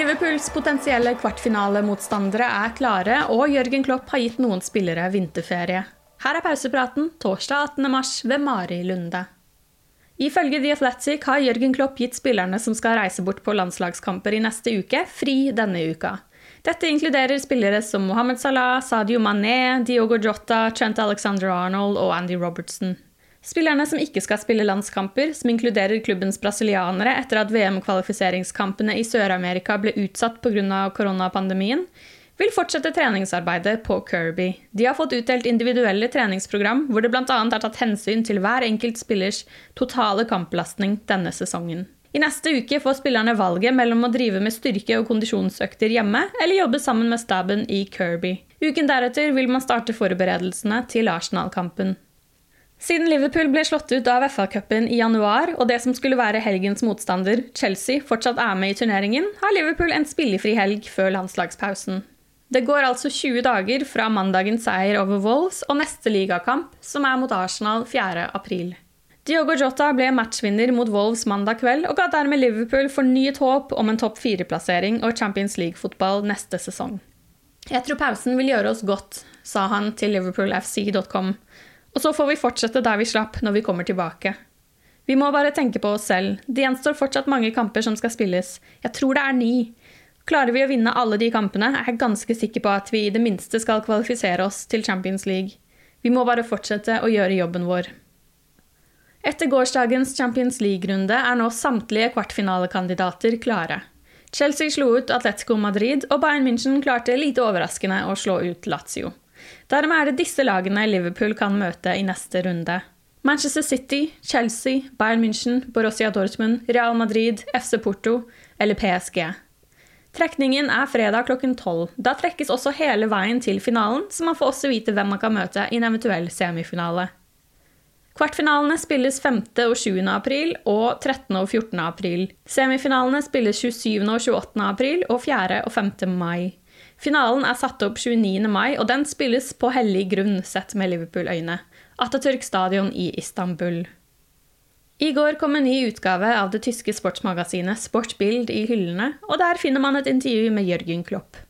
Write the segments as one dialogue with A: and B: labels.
A: Liverpools potensielle kvartfinalemotstandere er klare, og Jørgen Klopp har gitt noen spillere vinterferie. Her er pausepraten torsdag 18. mars ved Mari Lunde. Ifølge The Athletic har Jørgen Klopp gitt spillerne som skal reise bort på landslagskamper i neste uke, fri denne uka. Dette inkluderer spillere som Mohammed Salah, Sadio Mané, Diogo Jota, Trent Alexander Arnold og Andy Robertson. Spillerne som ikke skal spille landskamper, som inkluderer klubbens brasilianere etter at VM-kvalifiseringskampene i Sør-Amerika ble utsatt pga. koronapandemien, vil fortsette treningsarbeidet på Kirby. De har fått utdelt individuelle treningsprogram hvor det bl.a. er tatt hensyn til hver enkelt spillers totale kampbelastning denne sesongen. I neste uke får spillerne valget mellom å drive med styrke- og kondisjonsøkter hjemme eller jobbe sammen med staben i Kirby. Uken deretter vil man starte forberedelsene til Arsenal-kampen. Siden Liverpool ble slått ut av FA-cupen i januar, og det som skulle være helgens motstander, Chelsea, fortsatt er med i turneringen, har Liverpool en spillefri helg før landslagspausen. Det går altså 20 dager fra mandagens seier over Wolves og neste ligakamp, som er mot Arsenal 4. april. Diogo Jota ble matchvinner mot Wolves mandag kveld og ga dermed Liverpool fornyet håp om en topp fire-plassering og Champions League-fotball neste sesong. Jeg tror pausen vil gjøre oss godt, sa han til liverpoolfc.com. Og så får vi fortsette der vi slapp når vi kommer tilbake. Vi må bare tenke på oss selv. Det gjenstår fortsatt mange kamper som skal spilles. Jeg tror det er ni. Klarer vi å vinne alle de kampene, er jeg ganske sikker på at vi i det minste skal kvalifisere oss til Champions League. Vi må bare fortsette å gjøre jobben vår. Etter gårsdagens Champions League-runde er nå samtlige kvartfinalekandidater klare. Chelsea slo ut Atletico Madrid, og Bayern München klarte lite overraskende å slå ut Lazio. Dermed er det disse lagene Liverpool kan møte i neste runde. Manchester City, Chelsea, Bayern München, Borussia Dortmund, Real Madrid, FC Porto eller PSG. Trekningen er fredag klokken tolv. Da trekkes også hele veien til finalen, så man får også vite hvem man kan møte i en eventuell semifinale. Kvartfinalene spilles 5. og 7. april og 13. og 14. april. Semifinalene spilles 27. og 28. april og 4. og 5. mai. Finalen er satt opp 29. mai, og den spilles på hellig grunn sett med Liverpool-øyne. Atatürk stadion i Istanbul. I går kom en ny utgave av det tyske sportsmagasinet Sportbild i hyllene, og der finner man et intervju med Jørgen Klopp.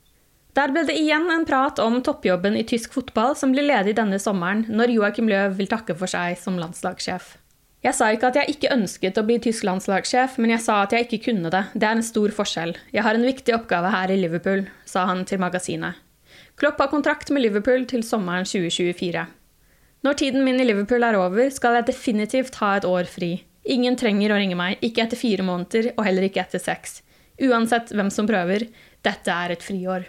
A: Der ble det igjen en prat om toppjobben i tysk fotball som blir ledig denne sommeren, når Joakim Løv vil takke for seg som landslagssjef. Jeg sa ikke at jeg ikke ønsket å bli tysk landslagssjef, men jeg sa at jeg ikke kunne det. Det er en stor forskjell. Jeg har en viktig oppgave her i Liverpool, sa han til magasinet. Klopp har kontrakt med Liverpool til sommeren 2024. Når tiden min i Liverpool er over, skal jeg definitivt ha et år fri. Ingen trenger å ringe meg, ikke etter fire måneder, og heller ikke etter seks. Uansett hvem som prøver, dette er et friår.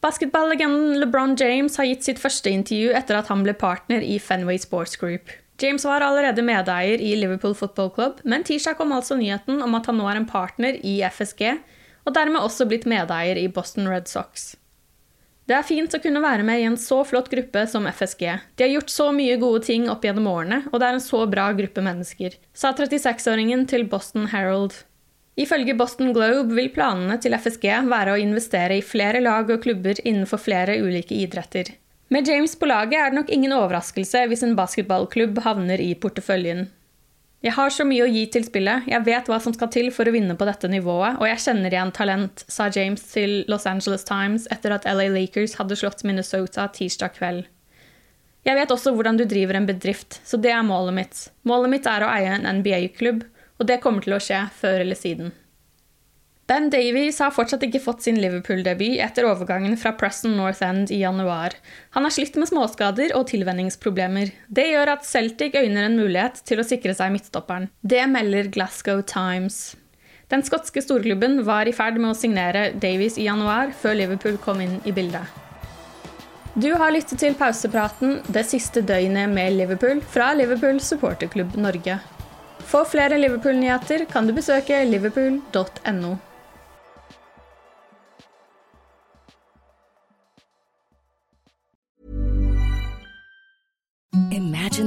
A: Basketballegenden LeBron James har gitt sitt første intervju etter at han ble partner i Fenway Sports Group. James var allerede medeier i Liverpool Football Club, men tirsdag kom altså nyheten om at han nå er en partner i FSG, og dermed også blitt medeier i Boston Red Sox. Det er fint å kunne være med i en så flott gruppe som FSG. De har gjort så mye gode ting opp gjennom årene, og det er en så bra gruppe mennesker, sa 36-åringen til Boston Herald. Ifølge Boston Globe vil planene til FSG være å investere i flere lag og klubber innenfor flere ulike idretter. Med James på laget er det nok ingen overraskelse hvis en basketballklubb havner i porteføljen. Jeg har så mye å gi til spillet, jeg vet hva som skal til for å vinne på dette nivået, og jeg kjenner igjen talent, sa James til Los Angeles Times etter at LA Lakers hadde slått Minnesota tirsdag kveld. Jeg vet også hvordan du driver en bedrift, så det er målet mitt. Målet mitt er å eie en NBA-klubb, og det kommer til å skje før eller siden. Ben Davies har fortsatt ikke fått sin Liverpool-debut etter overgangen fra Preston North End i januar. Han har slitt med småskader og tilvenningsproblemer. Det gjør at Celtic øyner en mulighet til å sikre seg midtstopperen. Det melder Glasgow Times. Den skotske storklubben var i ferd med å signere Davies i januar, før Liverpool kom inn i bildet. Du har lyttet til pausepraten det siste døgnet med Liverpool fra Liverpool supporterklubb Norge. For flere Liverpool-nyheter kan du besøke liverpool.no.